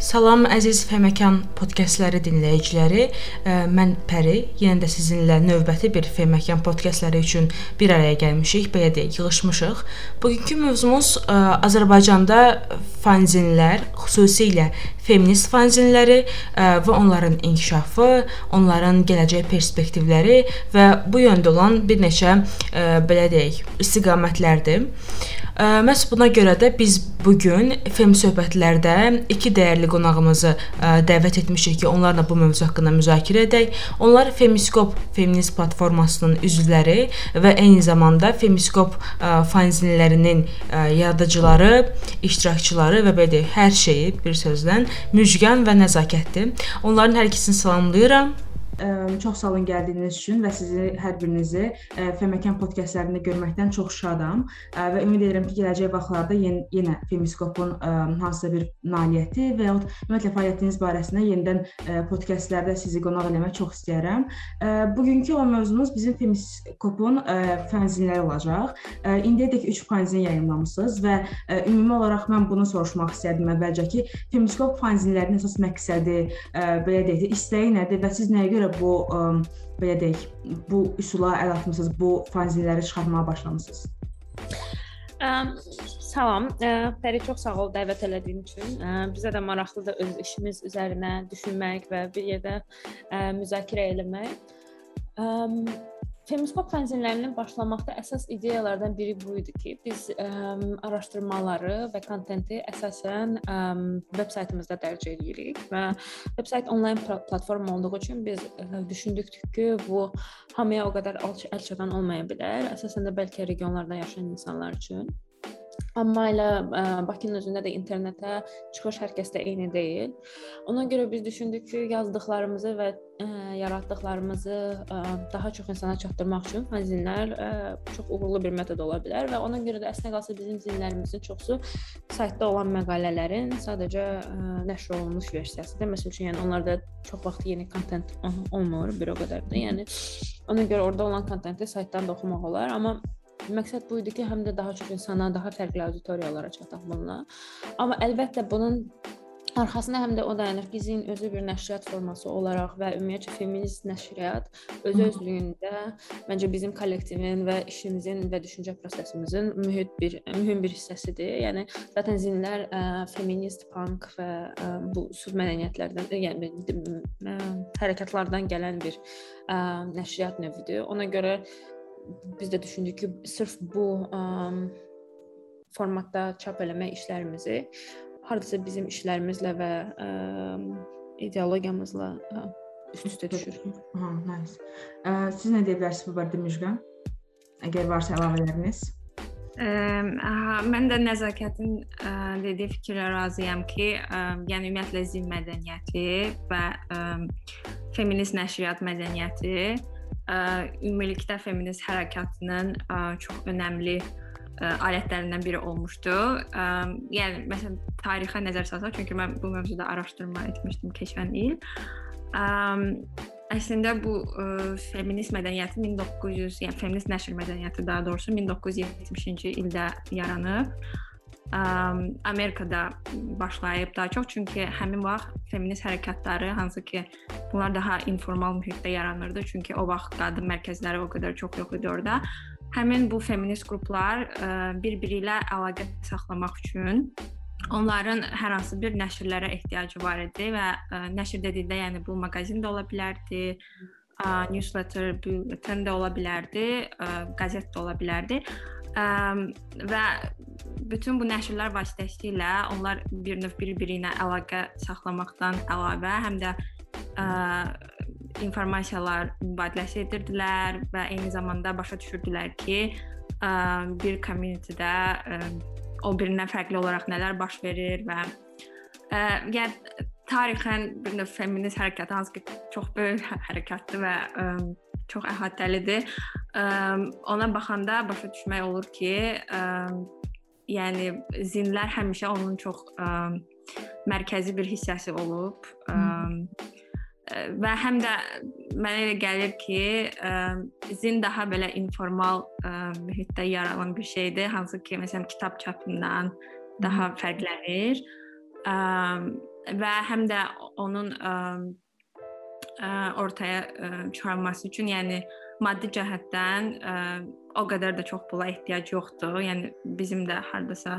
Salam əziz Feməkan podkastları dinləyiciləri. Mən Pəri. Yenə də sizinlə növbəti bir Feməkan podkastları üçün bir araya gəlmişik, belə deyək, yığılmışıq. Bugünkü mövzumuz Azərbaycanda fanzinlər, xüsusilə feminist fanzinləri və onların inkişafı, onların gələcək perspektivləri və bu yöndə olan bir neçə belə deyək, istiqamətlərdir. Məhz buna görə də biz bu gün Fem söhbətlərdə iki dəyərli qonağımızı dəvət etmişik ki, onlarla bu mövzu haqqında müzakirə edək. Onlar Femiskop feminist platformasının üzvləri və eyni zamanda Femiskop fanzinlərinin yaradıcıları, iştirakçıları və belə hər şeyi bir sözlə Müjgan və Nəzakətdir. Onların hər ikisini salamlayıram. Çox sağ olun gəldiyiniz üçün və sizi hər birinizi Feməkan podkastlarında görməkdən çox şadam və ümid edirəm ki, gələcək vaxtlarda yenə, yenə Femiskopun hansısa bir nailiyyəti və ya ümumiyyətlə fəaliyyətiniz barəsində yenidən podkastlarda sizi qonaq eləmək çox istəyərəm. Bugünkü o mövzumuz bizim Femiskopun fanzinləri olacaq. İndiyədək 3 fanzin yayımlamısınız və ümumi olaraq mən bunu soruşmaq istərdim əvvəlcə ki, Femiskop fanzinlərinin əsas məqsədi, belə deyək, istəyi nədir və siz nəyə görə bu ə, belə deyək, bu üsula əl atmısınız, bu fanzinləri çıxartmağa başlamısınız? Ə, salam. Ə, Fərid çox sağ ol dəvət elədiyin üçün. Ə, bizə də maraqlıdır öz işimiz üzərinə düşünmək və bir yerdə ə, müzakirə etmək. Ə, Femiskop fanzinlərinin başlamaqda əsas ideyalardan biri bu idi ki, biz ə, araşdırmaları və kontenti əsasən ə, veb saytımızda dərc edirik və veb sayt onlayn platforma olduğu üçün biz ə, düşündük ki, bu hamıya o qədər əl çatan olmaya bilər. Əsasən də bəlkə regionlarda yaşayan insanlar üçün. Amma elə ə, Bakının özündə də internetə çıxış hər kəsdə eyni deyil. Ona görə biz düşündük ki, yazdıqlarımızı və ə, yaratdıqlarımızı ə, daha çox insana çatdırmaq üçün fanzinlər ə, çox uğurlu bir metod ola bilər və ona görə də əslində qalsa bizim zinlərimizin çoxusu saytda olan məqalələrin sadəcə ə, nəşr olunmuş versiyasıdır. Məsəl üçün, yəni onlarda çox vaxt yeni kontent olmur, bir o qədər də. Yəni ona görə orada olan kontenti saytdan da oxumaq olar, amma Məqsəd bu idi ki, həm də daha çox insana, daha fərqli auditoriyalara çataq bununla. Amma əlbəttə bunun arxasında həm də o dayanır ki, zin özü bir nəşriyyat forması olaraq və ümumiyyətlə feminist nəşriyyat öz özlüyündə məncə bizim kollektivin və işimizin və düşüncə prosesimizin mühit bir mühüm bir hissəsidir. Yəni zaten zinlər ə, feminist, punk və ə, bu sülh mədəniyyətlərdən, yəni ə, hərəkatlardan gələn bir ə, nəşriyyat növüdür. Ona görə biz də düşündük ki, sırf bu ə, formatda çap eləmək işlərimizi hardasa bizim işlərimizlə və ə, ideologiyamızla üst-üstə düşür. Ha, nice. Ə, siz nə deyə bilərsiniz bu barədə Müjgan? Əgər varsa əlavələriniz? Ə, mən də nəzakətin ə, dediyi fikirlə razıyam ki, ə, yəni ümumiyyətlə zin mədəniyyəti və ə, feminist nəşriyyat mədəniyyəti ümumilikdə feminist hərəkatının çox önəmli alətlərindən biri olmuşdu. Yəni məsələn tarixə nəzər salsaq, çünki mən bu mövzuda araşdırma etmişdim keçən il. Əslində bu ə, feminist mədəniyyəti 1900, yəni feminist nəşr mədəniyyəti daha doğrusu 1970-ci ildə yaranıb. Amerikada başlayıb daha çox çünki həmin vaxt feminist hərəkatları hansı ki bunlar daha informal mühitdə yaranırdı çünki o vaxt qadın mərkəzləri o qədər çox yox idi orada. Həmin bu feminist qruplar bir-biri ilə əlaqə saxlamaq üçün onların hər hansı bir nəşrlərə ehtiyacı var idi və nəşr dedikdə yəni bu maqazin də ola bilərdi, newsletter, bulletin də ola bilərdi, qəzet də ola bilərdi. Ə, və bütün bu nəşrlər vasitəsilə onlar bir növ bir-biri ilə əlaqə saxlamaqdan əlavə həm də ə, informasiyalar mübadiləsi edirdilər və eyni zamanda başa düşürdülər ki, ə, bir community-də ə, o birindən fərqli olaraq nələr baş verir və ə, yəni tarixən bir növ feminist hərəkət hansı ki çox böyük hərəkətdir və ə, çox əhatəlidir. Ə, ona baxanda başa düşmək olur ki, ə, yəni zinlər həmişə onun çox ə, mərkəzi bir hissəsi olub. Ə, və həm də mənə elə gəlir ki, ə, zin daha belə informal ə, mühitdə yaranan bir şeydir, hansı ki, məsələn, kitab çapından daha fərqlənir. Ə, və həm də onun ortaya çıxarılması üçün, yəni maddi cəhətdən ə, o qədər də çox pula ehtiyac yoxdur. Yəni bizim də hardasa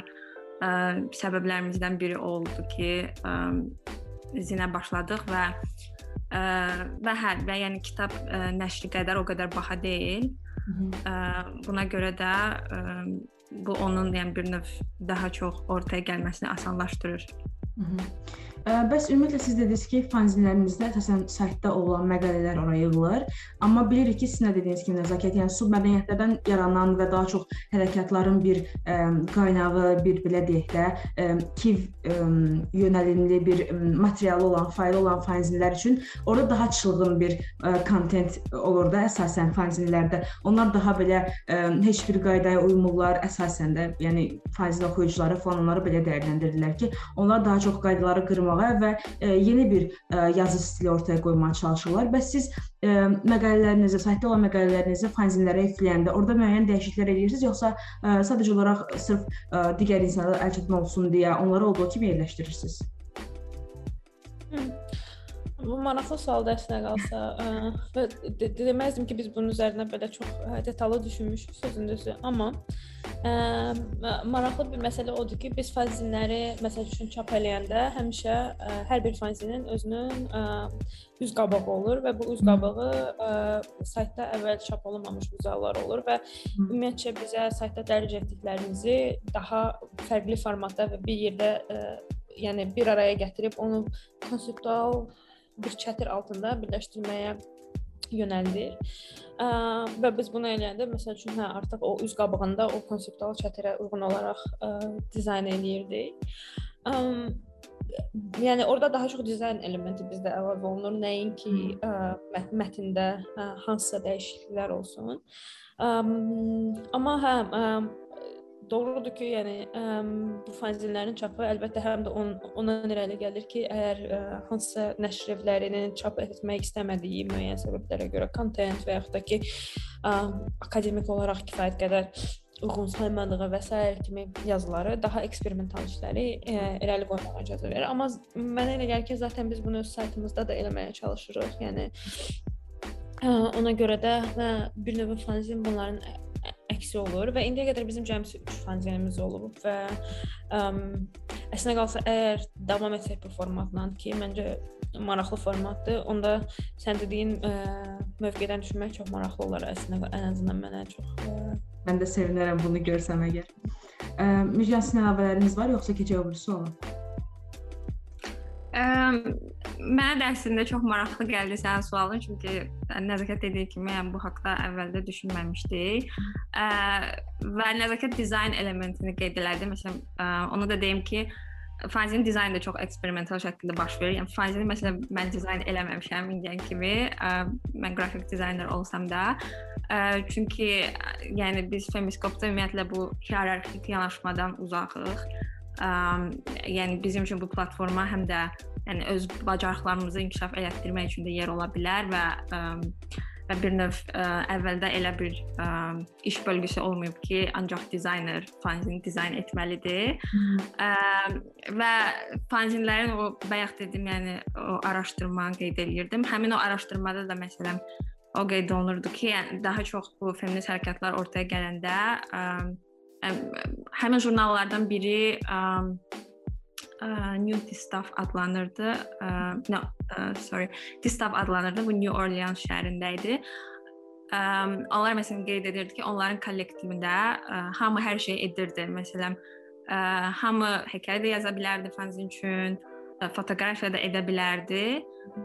ə, səbəblərimizdən biri oldu ki, ə, zinə başladıq və və hə, və yəni kitab ə, nəşri qədər o qədər baha deyil. Ə, buna görə də ə, bu onun yəni bir növ daha çox ortaya gəlməsini asanlaşdırır. Hı -hı. Bəs ümumiyyətlə siz dediniz ki, fanzinlərinizdə əsasən saytda olan məqalələr ora yığılır, amma bilirik ki, sizin də dediyiniz kimi nəzakət, yəni submədəniyyətlərdən yaranan və daha çox hərəkatların bir ə, qaynağı, bir belə deyək də, ə, kiv ə, yönəlimli bir materialı olan, faylı olan fanzinlər üçün orada daha çılğın bir kontent olur da əsasən fanzinlərdə. Onlar daha belə ə, heç bir qaydaya uymurlar əsasən də, yəni fanzin oxuyucuları falan onları belə dəyərləndirirlər ki, onlar daha çox qaydaları qırmaq artırmağa və e, yeni bir e, yazı stili ortaya qoymağa çalışırlar. Bəs siz e, məqalələrinizi, saytda olan məqalələrinizi fanzinlərə yükləyəndə orada müəyyən dəyişikliklər edirsiniz, yoxsa sadəcə olaraq sırf digər insanlara əl çatma olsun deyə onları olduğu kimi yerləşdirirsiniz? Bu maraqlı sualdır əslində qalsa. Və deməzdim ki, biz bunun üzərinə belə çox detallı düşünmüşük sözün düzü, amma ə, maraqlı bir məsələ odur ki, biz fanzinləri məsəl üçün çap eləyəndə həmişə ə, hər bir fanzinin özünün ə, üz qabağı olur və bu üz qabağı ə, saytda əvvəl çap olunmamış vizuallar olur və ümumiyyətcə bizə saytda dərc etdiklərimizi daha fərqli formatda və bir yerdə ə, yəni bir araya gətirib onu konseptual bir çətir altında birləşdirməyə yönəldir. Ə, və biz bunu eləyəndə məsəl üçün hə artıq o üz qabığında o konseptual çətirə uyğun olaraq ə, dizayn eləyirdik. Ə, yəni orada daha çox dizayn elementi bizdə əlavə olunur, nəinki ə, mət mətndə ə, hansısa dəyişikliklər olsun. Ə, amma hə ə, doğrudur ki, yəni ə, bu fanzinlərin çapı əlbəttə həm də on, ondan irəli gəlir ki, əgər ə, hansısa nəşr evlərinin çap etmək istəmədiyi müəyyən səbəblərə görə kontent və yaxud da ki, ə, akademik olaraq kifayət qədər uyğun saymadığı və s. kimi yazıları, daha eksperimental işləri ə, irəli qoymağa icazə verir. Amma mənə elə gəlir ki, zaten biz bunu öz saytımızda da eləməyə çalışırıq. Yəni ə, ona görə də ə, bir növ fanzin bunların əksi olur və indiyə qədər bizim cəmsi 3 fanzinimiz olub və ə, əslində qalsa əgər davam etsək bu formatla ki, məncə maraqlı formatdır, onda sən dediyin ə, mövqedən düşünmək çox maraqlı olar əslində ən azından mənə çox. Ə... Mən də sevinərəm bunu görsəm əgər. Müjgan sizin əlavələriniz var yoxsa keçək o birisi ola? Mənə də əslində çox maraqlı gəldi sənin sualın, çünki nəzakət dediyi kimi, yəni bu haqqda əvvəldə düşünməmişdik. Ə, və nəzakət dizayn elementini qeyd elədi. Məsələn, ə, onu da deyim ki, fanzinin dizaynı da çox eksperimental şəkildə baş verir. Yəni fanzini məsələn mən dizayn eləməmişəm indiyə kimi. Ə, mən qrafik dizayner olsam da, ə, çünki yəni biz Femiskopda ümumiyyətlə bu hiyerarxik yanaşmadan uzaqıq. Ə, yəni bizim üçün bu platforma həm də yəni öz bacarıqlarımızı inkişaf elətdirmək üçün də yer ola bilər və ə, və bir növ ə, əvvəldə elə bir ə, iş bölgüsü olmayıb ki, ancaq dizayner fanzin dizayn etməlidir. Ə, və fanzinlərin o bayaq dedim, yəni o araşdırmanı qeyd eləyirdim. Həmin o araşdırmada da məsələn o qeyd olunurdu ki, yəni daha çox bu feminist hərəkətlər ortaya gələndə ə, həmin jurnallardan biri ə, New Distaff adlanırdı. Ə, no, ə, sorry, Distaff adlanırdı. Bu New Orleans şəhərində idi. Onlar məsələn qeyd edirdi ki, onların kollektivində hamı hər şey edirdi. Məsələn, hamı hekayə də yaza bilərdi fanzin üçün, fotoqrafiya da edə bilərdi.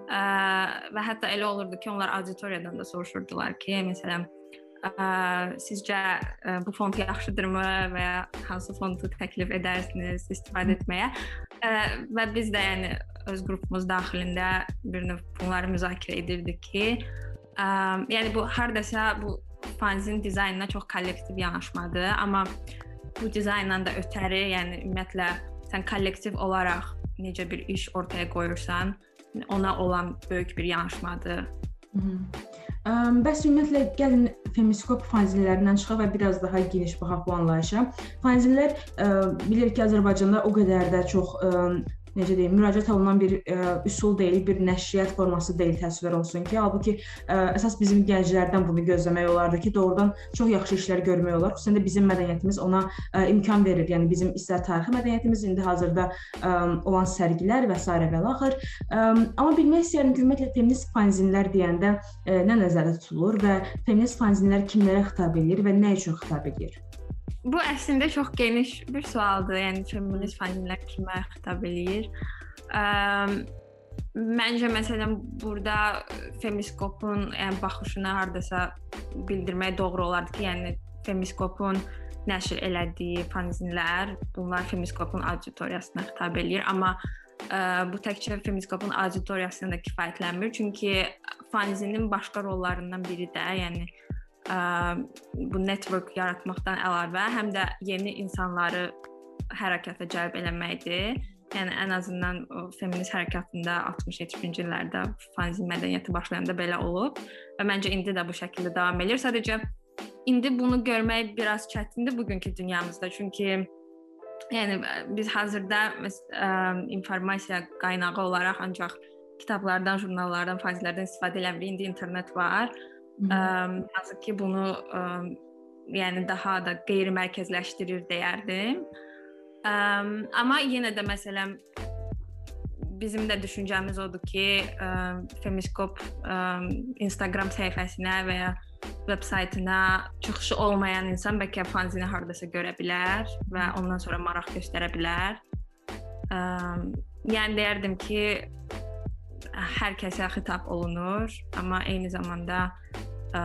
Və hətta elə olurdu ki, onlar auditoriyadan da soruşurdular ki, məsələn, Ə, sizcə ə, bu fond yaxşıdırmı və ya hansı fondu təklif edərsiniz istifadə etməyə? Ə, və biz də yəni öz qrupumuz daxilində bir növ bunları müzakirə edirdik ki, ə, yəni bu hardasa bu fanzin dizaynına çox kollektiv yanaşmadır, amma bu dizaynla da ötəri, yəni ümumiyyətlə sən kollektiv olaraq necə bir iş ortaya qoyursan, ona olan böyük bir yanaşmadır. Hı -hı. Bəs ümumiyyətlə gəlin Femiskop fanzinlərindən çıxaq və biraz daha geniş baxaq bu anlayışa. Fanzinlər bilirik ki, Azərbaycanda o qədər də çox necə deyim, müraciət olunan bir ə, üsul deyil, bir nəşriyyat forması deyil təsvir olsun ki, halbuki ə, əsas bizim gənclərdən bunu gözləmək olardı ki, doğrudan çox yaxşı işlər görmək olar. Xüsusən də bizim mədəniyyətimiz ona ə, imkan verir. Yəni bizim istər tarixi mədəniyyətimiz indi hazırda ə, olan sərgilər və s. və axır. Ə, amma bilmək istəyirəm ki, ümumiyyətlə feminist fanzinlər deyəndə ə, nə nəzərdə tutulur və feminist fanzinlər kimlərə xitab edir və nə üçün xitab edir? Bu əslində çox geniş bir sualdır. Yəni feminist fanzinlər kimə xitab eləyir? Ə, məncə məsələn burada femiskopun yəni baxışını hardasa bildirmək doğru olardı ki, yəni femiskopun nəşr elədiyi fanzinlər, bunlar femiskopun auditoriyasına xitab eləyir, amma ə, bu təkcə femiskopun auditoriyasına da kifayətlənmir, çünki fanzinin başqa rollarından biri də, yəni bu network yaratmaqdan əlavə həm də yeni insanları hərəkətə cəlb eləməkdir. Yəni ən azından feminist hərəkatında 60-70-ci illərdə fanzin mədəniyyəti başlayanda belə olub və məncə indi də bu şəkildə davam edir. Sadəcə indi bunu görmək biraz çətindir bugünkü dünyamızda. Çünki yəni biz hazırda ə, informasiya qaynağı olaraq ancaq kitablardan, jurnallardan, fanzinlərdən istifadə eləmirik. İndi internet var hansı ki bunu ə, yəni daha da qeyri-mərkəzləşdirir deyərdim. Ə, amma yenə də məsələn bizim də düşüncəmiz odur ki, ə, Femiskop ə, Instagram səhifəsinə və ya veb saytına çıxışı olmayan insan bəlkə fanzini hardasa görə bilər və ondan sonra maraq göstərə bilər. Ə, yəni deyərdim ki, hər kəsə xitab olunur, amma eyni zamanda ə,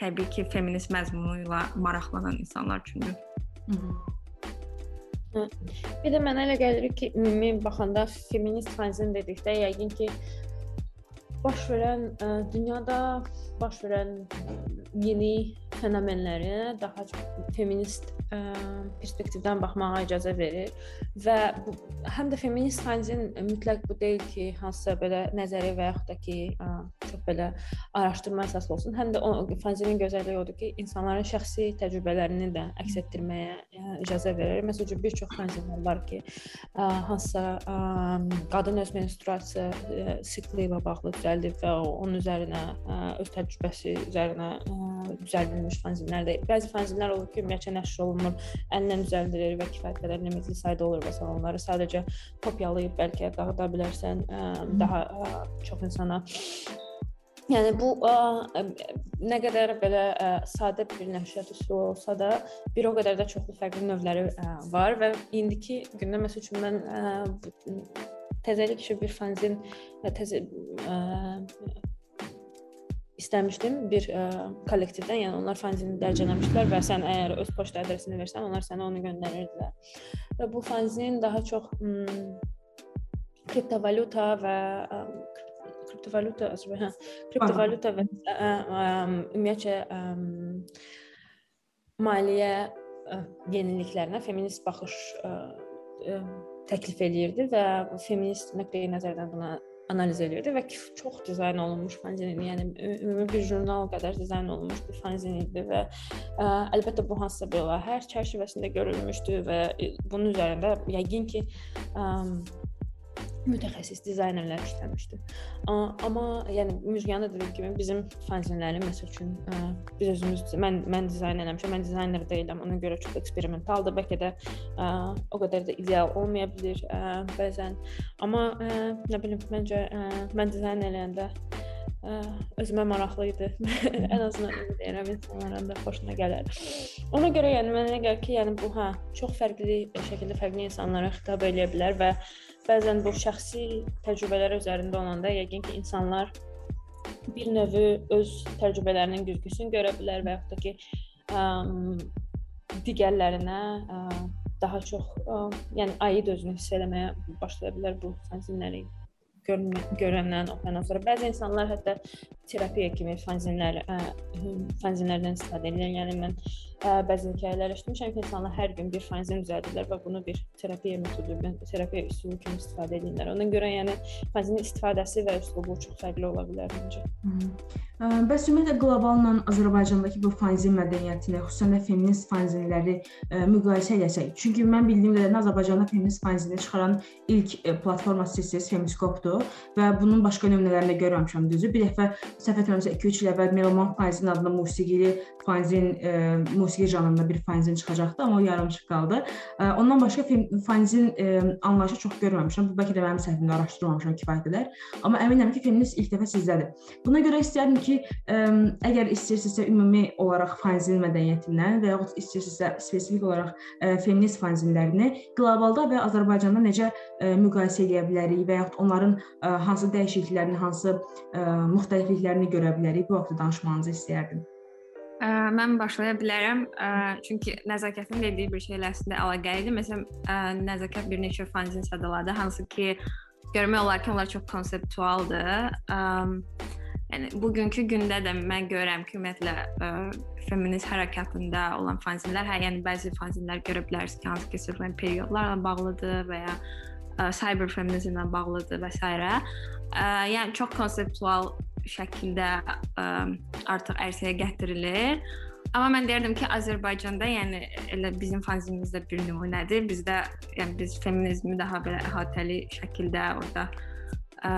təbii ki, feminist məzmunu ilə maraqlanan insanlar üçündür. Bir də mənə elə gəlir ki, ümumi baxanda feminist fanzin dedikdə yəqin ki baş verən ə, dünyada baş verən yeni fenomenləri daha çox feminist ə, perspektivdən baxmağa icazə verir və bu, həm də feminist fanzin mütləq bu deyil ki, hansısa belə nəzəri və yaxud da ki, ə, çox belə araşdırma əsaslı olsun. Həm də o fanzinin gözəlliyi odur ki, insanların şəxsi təcrübələrini də əks etdirməyə ə, icazə verir. Məsələn, bir çox fanzinlər var ki, ə, hansısa ə, qadın öz menstruasiya ə, sikli ilə bağlı düzəldib və onun üzərinə ə, öz təcrübəsi üzərinə ə, düzəldilmiş fanzinlər də. Bəzi fanzinlər olur ki, ümumiyyətlə nəşr olunmur, əllə düzəldilir və kifayət qədər limitli sayda olur və onları sadəcə kopyalayıb bəlkə dağıda bilərsən, ə, daha ə, çox insana Yəni bu ə, nə qədər belə ə, sadə bir nəşriyyat üsulu olsa da, bir o qədər də çoxlu fərqli növləri ə, var və indiki gündə məsəl üçün mən ə, təzəlik işi bir fanzin təzə ə, istəmişdim bir ə, kollektivdən, yəni onlar fanzini dərc eləmişdilər və sən əgər öz poçt adresini versən, onlar sənə onu göndərirdilər. Və bu fanzin daha çox kriptovalyuta və ə, kriptovalyuta Azərbaycan kriptovalyuta və ümumiyyətcə maliyyə yeniliklərinə feminist baxış təklif eləyirdi və feminist nöqteyi nəzərdən buna analiz edirdi və çox dizayn olunmuş fanzin idi. Yəni ümumi bir jurnal qədər dizayn olunmuş bir fanzin idi və ə, əlbəttə bu hansısa bir layihə çərçivəsində görülmüşdü və bunun üzərində yəqin ki, ə, mütəxəssis dizaynerlər işləmişdi. Amma yəni Müjganın da dediyim kimi bizim fanzinləri məsəl üçün ə, biz özümüz mən mən dizayn eləmişəm. Mən dizayner deyiləm. Ona görə çox eksperimentaldır. Bəlkə də ə, o qədər də ideal olmaya bilər ə, bəzən. Amma ə, nə bilim məncə ə, mən dizayn eləyəndə ə, özümə maraqlı idi. Ən azından indi deyirəm insanların da xoşuna gələr. Ona görə yəni mənə gəlir ki, yəni bu hə çox fərqli şəkildə fərqli insanlara xitab edə bilər və bəzən bu şəxsi təcrübələr üzərində olanda yəqin ki, insanlar bir növ öz təcrübələrinin güzgüsünü görə bilər və yaxud da ki, ə, digərlərinə ə, daha çox ə, yəni aid özünü hiss etməyə başlaya bilər bu fanzinləri görəndən oxuyandan sonra bəzi insanlar hətta terapiya kimi fanzinlər ə, fanzinlərdən istifadə edirlər. Yəni mən bəzi hekayələr eşitmişəm ki, insanlar hər gün bir fanzin düzəldirlər və bunu bir terapiya metodu, terapiya üsulu kimi istifadə edirlər. Ona görə yəni fanzinin istifadəsi və üslubu çox fərqli ola bilər məncə. Bəs ümumiyyətlə qloballa Azərbaycandakı bu fanzin mədəniyyətini, xüsusən də feminist fanzinləri müqayisə etsək. Çünki mən bildiyim qədərilə Azərbaycanda feminist fanzini çıxaran ilk ə, platforması sizsiz Femiskopdur və bunun başqa nümunələrini görməmişəm düzü. Bir dəfə səhv etmirəmsə 2-3 il əvvəl Meloman fanzin adında musiqili fanzin ə, musiqi janrında bir fanzin çıxacaqdı, amma o yarımçıq qaldı. Ondan başqa fanzin anlayışı çox görməmişəm. Bu bəlkə də mənim səhvimdə araşdırmamışam kifayət qədər. Amma əminəm ki, feminist ilk dəfə sizdədir. Buna görə istəyərdim ki, əgər istəyirsinizsə ümumi olaraq fanzin mədəniyyətindən və yaxud istəyirsinizsə spesifik olaraq feminist fanzinlərini qlobalda və Azərbaycanda necə müqayisə edə bilərik və yaxud onların hansı dəyişikliklərini, hansı müxtəlifliklərini görə bilərik? Bu haqqda danışmanızı istəyərdim. Ə, mən başlaya bilərəm. Ə, çünki nəzakətin dediyi bir şeylə əslində əlaqəlidir. Məsələn, ə, nəzakət bir neçə fanzin sadaladı, hansı ki görmək olar ki, onlar çox konseptualdır. Ə, yəni bugünkü gündə də mən görürəm ki, ümumiyyətlə ə, feminist hərəkatında olan fanzinlər, hə, yəni bəzi fanzinlər görə bilərsiniz ki, hansı ki sırf periodlarla bağlıdır və ya ə, cyber feminizmlə bağlıdır və s. Ə, yəni çox konseptual şəkildə ə, artıq ərsəyə gətirilir. Amma mən deyirdim ki, Azərbaycanda, yəni elə bizim fanzinimizdə bir nümunədir. Bizdə yəni biz feminizmi daha belə əhatəli şəkildə orada ə,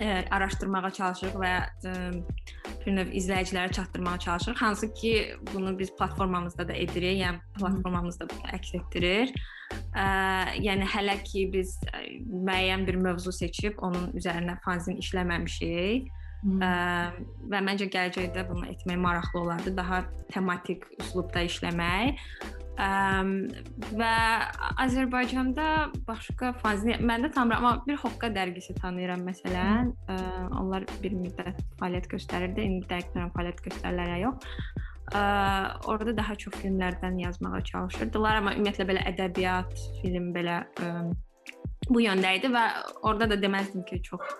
ə, araşdırmağa çalışırıq və ə, bir növ izləyicilərə çatdırmağa çalışırıq. Hansı ki, bunu biz platformamızda da edirik, yəni platformamızda əks etdirir. Ə, yəni hələ ki biz müəyyən bir mövzu seçib onun üzərinə fanzin işləməmişik. Ə, və məncə gələcəkdə bunu etmək maraqlı olardı. Daha tematik üslubda işləmək. Ə, və Azərbaycanda başqa fanzin mən də tanımıram, amma bir Hoqqa dərgisi tanıyıram məsələn. Ə, onlar bir müddət fəaliyyət göstərirdi. İndi dəqiq fəaliyyət göstərirlər ya yox. Ə, orada daha çox filmlərdən yazmağa çalışırdılar, amma ümumiyyətlə belə ədəbiyyat, film belə ə, bu yöndə idi və orada da deməzdim ki, çox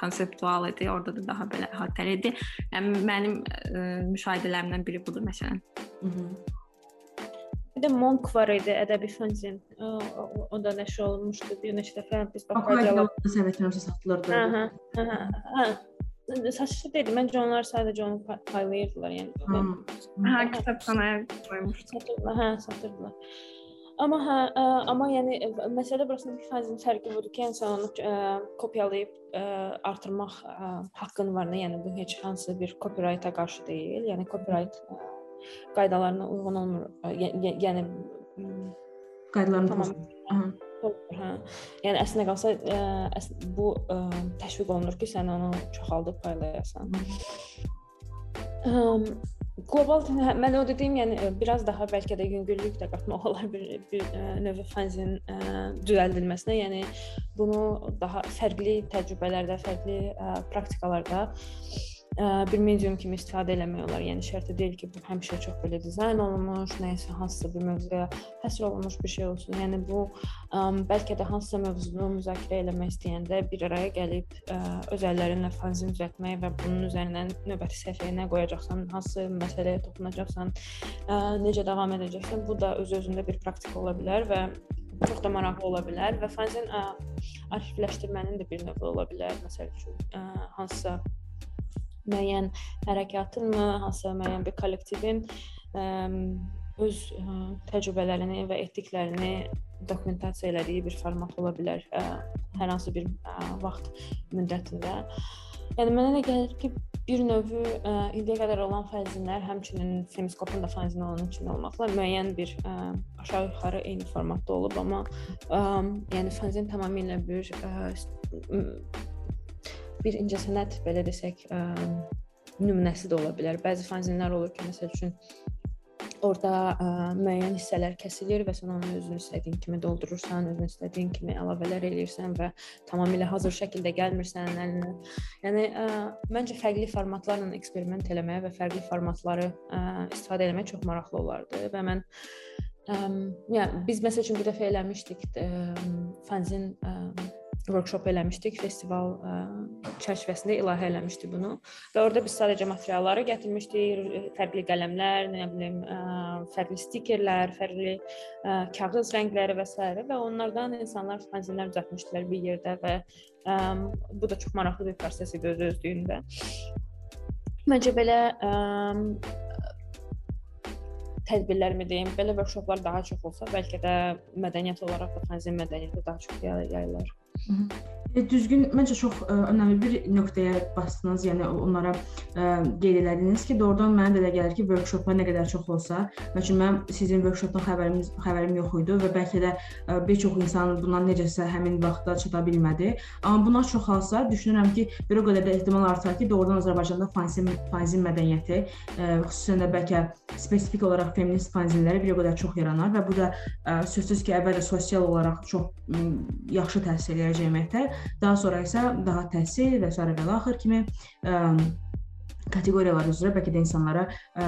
konseptual idi. Orada da daha belə əhatəli idi. Yəni mənim ə, müşahidələrimdən biri budur məsələn. Hı -hı. Bir də Monk var idi, ədəbi fanzin. O, o, da nəşr olunmuşdu bir neçə dəfə. Biz baxacağıq. Səbəblərsə satılırdı. Hə, hə, hə. Saçlı deyildi. Məncə onlar sadəcə onu paylayırdılar, yəni. Hə, kitabxanaya qoymuşdular. Hə, satırdılar. Amma hə, ə, amma yəni məsələ burasında bir fazil fərqi budur ki, yəni sən onu ə, kopyalayıb ə, artırmaq ə, haqqın var, nə? Yəni bu heç hansı bir copyright-a qarşı deyil. Yəni copyright ə, qaydalarına uyğun olmur. Yəni qaydalarına tamam. Hə. Yəni əslinə qalsa ə, əs bu ə, təşviq olunur ki, sən onu çoxaldıb paylayasan. Əm, qlobal hə, mən o dediyim, yəni biraz daha bəlkə də yüngüllük də qatmaq olar bir bir növ fanzin ə, düzəldilməsinə. Yəni bunu daha fərqli təcrübələrdə, fərqli ə, praktikalarda bir medium kimi istifadə eləmək olar. Yəni şərti deyil ki, bu həmişə çox belə dizayn olunmuş, nəyisə hansısa bir mövzuya həsr olunmuş bir şey olsun. Yəni bu ə, bəlkə də hansısa mövzunu müzakirə eləmək istəyəndə bir araya gəlib ə, öz əllərinlə fanzin düzəltmək və bunun üzərindən növbəti səhifəyə nə qoyacaqsan, hansı məsələyə toxunacaqsan, ə, necə davam edəcəksən, bu da öz-özündə bir praktika ola bilər və çox da maraqlı ola bilər və fanzin arxivləşdirmənin də bir növü ola bilər. Məsəl üçün ə, hansısa müəyyən hərəkatınmı, hansısa müəyyən bir kollektivin ə, öz ə, təcrübələrini və etdiklərini dokumentasiya elədiyi bir format ola bilər ə, hər hansı bir ə, vaxt müddətində. Yəni mənə elə gəlir ki, bir növ indiyə qədər olan fanzinlər, həmçinin Femiskopun da fanzini olan içində olmaqla müəyyən bir ə, aşağı-yuxarı eyni formatda olub, amma ə, yəni fanzin tamamilə bir ə, bir incəsənət belə desək, ə, nümunəsi də ola bilər. Bəzi fanzinlər olur ki, məsəl üçün orada ə, müəyyən hissələr kəsilir və sən onu özün istədiyin kimi doldurursan, özün istədiyin kimi əlavələr eləyirsən və tamamilə hazır şəkildə gəlmirsən əlinə. Yəni ə, məncə fərqli formatlarla eksperiment eləməyə və fərqli formatları ə, istifadə etmək çox maraqlı olardı və mən ə, yəni biz məsəl üçün bir dəfə eləmişdik ə, fanzin ə, workshop eləmişdik, festival ə, çərçivəsində ilahə eləmişdik bunu. Və orada biz sadəcə materialları gətirmişdik, fərqli qələmlər, nə bilim, ə, fərqli stikerlər, fərqli ə, kağız rəngləri və s. və onlardan insanlar fanzinlər düzəltmişdilər bir yerdə və ə, bu da çox maraqlı bir proses idi öz özlüyündə. Məncə belə ə, tədbirlərmi deyim, belə workshoplar daha çox olsa, bəlkə də mədəniyyət olaraq da fanzin mədəniyyəti daha çox yayılır. E, düzgün məncə çox ə, e, önəmli bir nöqtəyə basdınız. Yəni onlara ə, e, qeyd elədiniz ki, doğrudan mənə də elə gəlir ki, workshoplar nə qədər çox olsa, məsələn mən sizin workshopdan xəbərimiz xəbərim yox idi və bəlkə də ə, bir çox insan bundan necəsə həmin vaxtda çata bilmədi. Amma bunlar çoxalsa, düşünürəm ki, bir o qədər də ehtimal artar ki, doğrudan Azərbaycanda fanzin fanzin mədəniyyəti, ə, xüsusən də bəlkə spesifik olaraq feminist fanzinləri bir o qədər çox yaranar və bu da ə, sözsüz ki, əvvəlcə sosial olaraq çox ə, yaxşı təsir edəcək cəmiyyətə Daha sonra isə daha təhsil və s. və axır kimi ə, kateqoriyalar üzrə bəlkə də insanlara ə,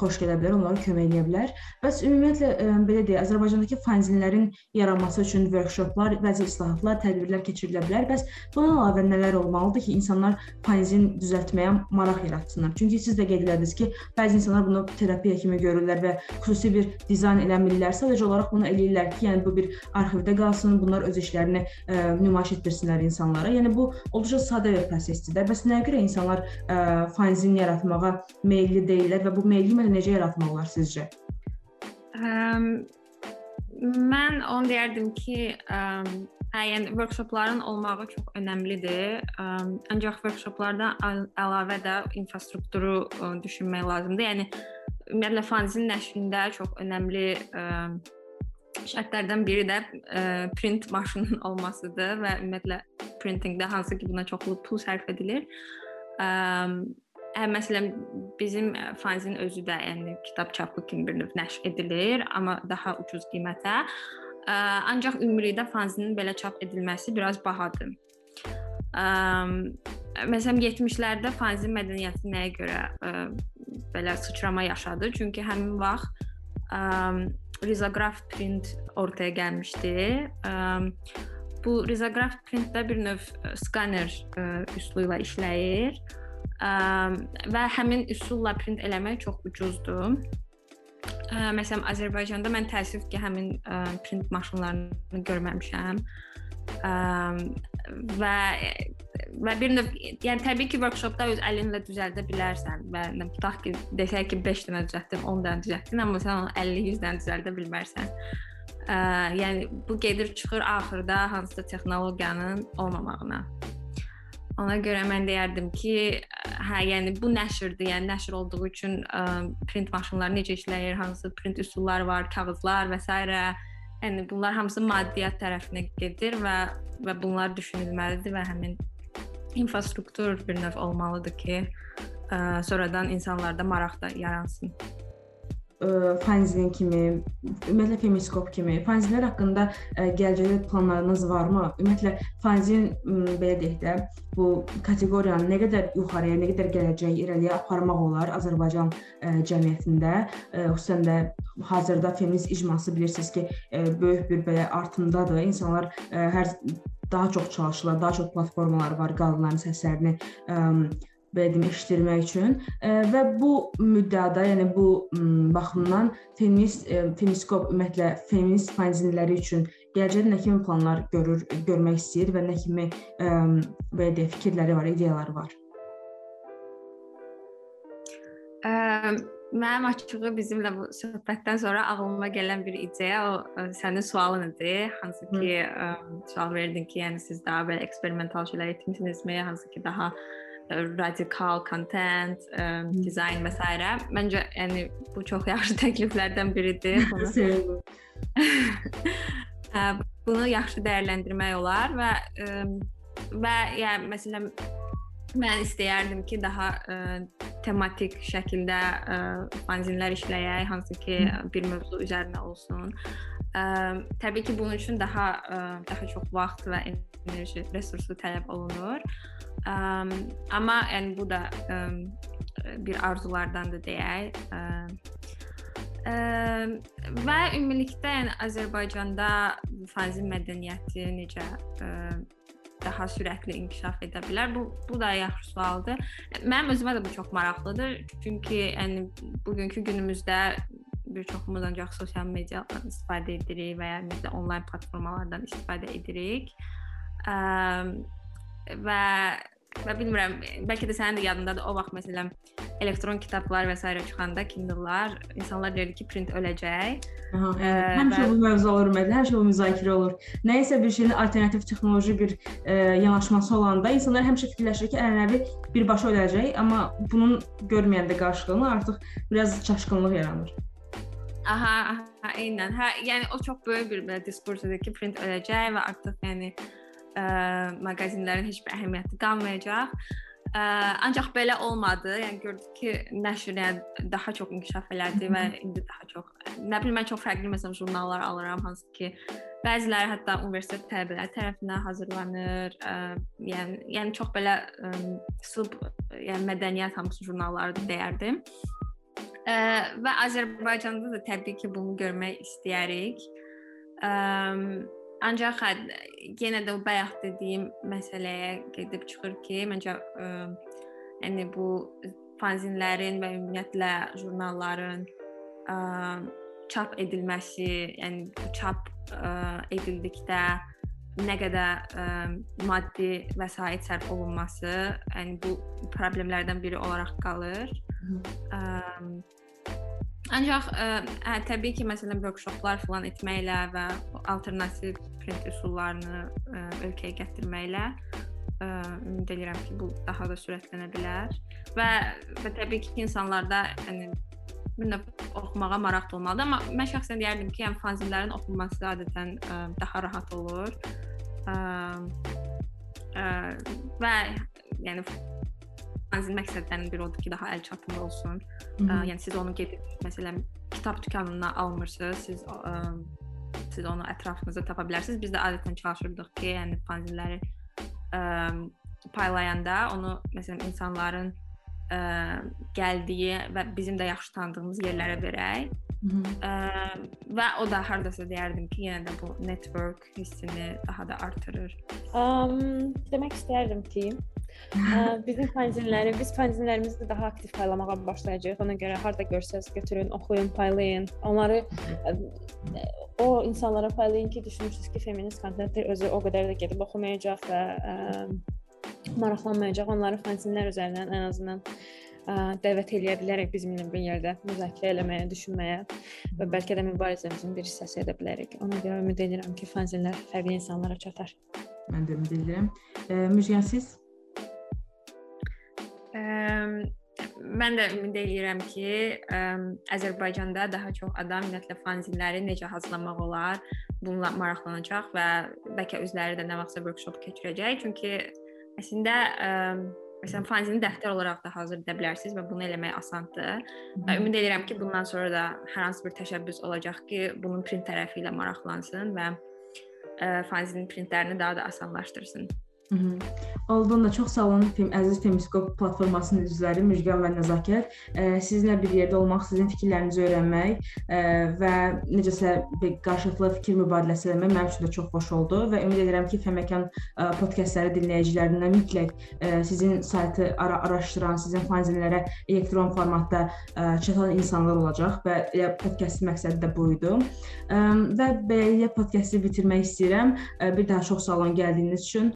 xoş gələ bilər, onlara kömək edə bilər. Bəs ümumiyyətlə ə, belə deyək, Azərbaycandakı fanzinlərin yaranması üçün workshoplar, bəzi islahatlar, tədbirlər keçirilə bilər. Bəs bundan əlavə nələr olmalıdır ki, insanlar fanzin düzəltməyə maraq yaratsınlar? Çünki siz də qeyd elədiniz ki, bəzi insanlar bunu terapiya kimi görürlər və xüsusi bir dizayn eləmirlər. Sadəcə olaraq bunu eləyirlər ki, yəni bu bir arxivdə qalsın, bunlar öz işlərini ə, nümayiş etdirsinlər insanlara. Yəni bu olduqca sadə bir prosesdir də. Bəs nəyə görə insanlar ə, fanzin fanzin yaratmağa meylli deyillər və bu meylli necə yaratmaq olar sizcə? Um, mən onu deyərdim ki, um, hə, yəni workshopların olmağı çox önəmlidir. Um, ancaq workshoplarda əlavə də infrastrukturu ə, düşünmək lazımdır. Yəni ümumiyyətlə fanzin nəşrində çox önəmli ə, şərtlərdən biri də ə, print maşınının olmasıdır və ümumiyyətlə printingdə hansı ki buna çoxlu pul sərf edilir. Ə, Hə, məsələn, bizim fanzin özü də, yəni kitab çapı kimi bir növ nəşr edilir, amma daha ucuz qiymətə. Ancaq ümumilikdə fanzinin belə çap edilməsi biraz bahadır. Məsələn, 70-lərdə fanzin mədəniyyəti nəyə görə ə, belə sıçrama yaşadı? Çünki həmin vaxt ə, rizograf print ortaya gəlmişdi. Ə, bu rizograf printdə bir növ skaner ə, üsulu ilə işləyir və həmin üsulla print eləmək çox ucuzdur. Məsələn, Azərbaycanda mən təəssüf ki, həmin print maşınlarını görməmişəm. Və və bir növ, yəni təbii ki, workshopda öz əlinlə düzəldə bilərsən və tutaq ki, desək ki, 5 dənə düzəltdin, 10 dənə düzəltdin, amma sən onu 50-100 dənə düzəldə bilmərsən. Ə, yəni bu gedir çıxır axırda hansısa texnologiyanın olmamağına. Ona görə mən deyərdim ki, hə, yəni bu nəşrdir. Yəni nəşr olduğu üçün ə, print maşınları necə işləyir, hansı print üsulları var, kağızlar və s. Yəni bunlar hamısı maddiyyat tərəfinə gedir və və bunlar düşünülməlidir və həmin infrastruktur bir növ olmalıdır ki, ə, sonradan insanlarda maraq da yaransın fanzin kimi, ümumiyyətlə femiskop kimi fanzinlər haqqında gələcəkdə planlarınız varmı? Ümumiyyətlə fanzin belə deyək də bu kateqoriyanı nə qədər yuxarıya, nə qədər gələcək irəliyə aparmaq olar Azərbaycan ə, cəmiyyətində, ə, xüsusən də hazırda feminist icması bilirsiniz ki, ə, böyük bir belə artımdadır. İnsanlar ə, hər daha çox çalışırlar, daha çox platformalar var qadınların səslərini ə, belə deyim, eşitdirmək üçün və bu müddəada, yəni bu baxımdan feminist femiskop ümumiyyətlə feminist fanzinləri üçün gələcəkdə nə kimi planlar görür, görmək istəyir və nə kimi ə, belə deyək, fikirləri var, ideyaları var? Ə, mənim açığı bizimlə bu söhbətdən sonra ağlıma gələn bir ideya o ə, sənin sualın idi. Hansı ki, ə, sual verdin ki, yəni siz daha belə eksperimental şeylər etmisinizmi, hansı ki, daha radikal content, ə, dizayn s. Məncə yəni bu çox yaxşı təkliflərdən biridir. Bunu bunu yaxşı dəyərləndirmək olar və və yəni məsələn mən istəyərdim ki, daha ə, tematik şəkildə ə, fanzinlər işləyək, hansı ki, bir mövzu üzərinə olsun. Ə, təbii ki, bunun üçün daha ə, daha çox vaxt və enerji resursu tələb olunur. Ə, amma yəni bu da ə, bir arzulardan da deyək. Ə, Ə, və ümumilikdə yəni Azərbaycanda fanzin mədəniyyəti necə ə, daha sürətli inkişaf edə bilər? Bu bu da yaxşı sualdır. Mənim özümə də bu çox maraqlıdır. Çünki yəni bugünkü günümüzdə bir çoxumuz ancaq sosial mediadan istifadə edirik və ya ümumiyyətlə onlayn platformalardan istifadə edirik. Ə, və və bilmirəm, bəlkə də sənin də yadındadır o vaxt məsələn elektron kitablar və s. çıxanda Kindle-lar insanlar deyirdi ki, print öləcək. Aha, evet. Həmişə və... bu mövzu olur ümumiyyətlə, həmişə bu müzakirə olur. Nəyisə bir şeyin alternativ texnoloji bir e, yanaşması olanda insanlar həmişə fikirləşir ki, ənənəvi birbaşa öləcək, amma bunun görməyəndə qarşılığını artıq biraz çaşqınlıq yaranır. Aha, aha, eynən. Hə, yəni o çox böyük bir belə diskursiyadır ki, print öləcək və artıq yəni ə, mağazinlərin heç bir əhəmiyyəti qalmayacaq. Ə, ancaq belə olmadı. Yəni gördük ki, nəşr yəni daha çox inkişaf elədi və indi daha çox nə bilim mən çox fərqli məsələn jurnallar alıram, hansı ki bəziləri hətta universitet tələbələri tərəfindən hazırlanır. Ə, yəni yəni çox belə ə, sub yəni mədəniyyət hamısı jurnalları deyərdim. Ə, və Azərbaycanda da təbii ki, bunu görmək istəyərik. Ə, ancaq hə, yenə də o bayaq dediyim məsələyə gedib çıxır ki, məncə ə, yəni bu fanzinlərin və ümumiyyətlə jurnalların ə, çap edilməsi, yəni bu çap ə, edildikdə nə qədər ə, maddi vəsait sərf olunması, yəni bu problemlərdən biri olaraq qalır. Ə, Ancaq ə, hə, təbii ki, məsələn, workshoplar falan etməklə və alternativ print üsullarını ə, ölkəyə gətirməklə ə, ümid edirəm ki, bu daha da sürətlənə bilər. Və və təbii ki, insanlarda yəni bir növ oxumağa maraq olmalıdır, amma mən şəxsən deyərdim ki, yəni fanzinlərin oxunması adətən ə, daha rahat olur. Ə, ə, və yəni fanzin məqsədlərinin biri odur ki, daha əl çatımlı olsun. Ə, yəni siz onu gedib məsələn kitab dükanından almırsınız, siz ə, siz onu ətrafınızda tapa bilərsiniz. Biz də adətən çalışırdıq ki, yəni fanzinləri ə, paylayanda onu məsələn insanların ə, gəldiyi və bizim də yaxşı tanıdığımız yerlərə verək. Hı -hı. Ə, və o da hardasa deyərdim ki, yenə də bu network hissini daha da artırır. Um, demək istərdim ki, bizim fanzinləri, biz fanzinlərimizi daha aktiv paylamağa başlayacağıq. Ona görə harda görsəz götürün, oxuyun, paylayın. Onları o insanlara paylayın ki, düşünürsüz ki, feminist kontenti özü o qədər də gedib oxumayacaq və ə, maraqlanmayacaq. Onları fanzinlər üzərindən ən azından ə, dəvət eləyə bilərək bizimlə bir yerdə müzakirə eləməyə, düşünməyə və bəlkə də mübarizəmizin bir hissəsi edə bilərik. Ona görə ümid edirəm ki, fanzinlər fərqli insanlara çatar. Mən də ümid edirəm. Müjgan siz mən də ümid eləyirəm ki, ə, Azərbaycanda daha çox adam ümumiyyətlə fanzinləri necə hazırlamaq olar, bununla maraqlanacaq və bəlkə özləri də nə vaxtsa workshop keçirəcək. Çünki əslində ə, məsələn fanzini dəftər olaraq da hazır edə bilərsiniz və bunu eləmək asandır. Və ümid edirəm ki, bundan sonra da hər hansı bir təşəbbüs olacaq ki, bunun print tərəfi ilə maraqlansın və ə, fanzinin printlərini daha da asanlaşdırsın. Olduğunda çox sağ olun, film, əziz Femiskop platformasının üzvləri Müjgan və Nəzakət. Sizinlə bir yerdə olmaq, sizin fikirlərinizi öyrənmək və necəsə bir qarşılıqlı fikir mübadiləsi etmək mənim üçün də çox xoş oldu və ümid edirəm ki, Fəməkan podkastları dinləyicilərindən mütləq sizin saytı ara araşdıran, sizin fanzinlərə elektron formatda çatan insanlar olacaq və elə podkastin məqsədi də bu idi. Və belə podkastı bitirmək istəyirəm. Bir daha çox sağ olun gəldiyiniz üçün.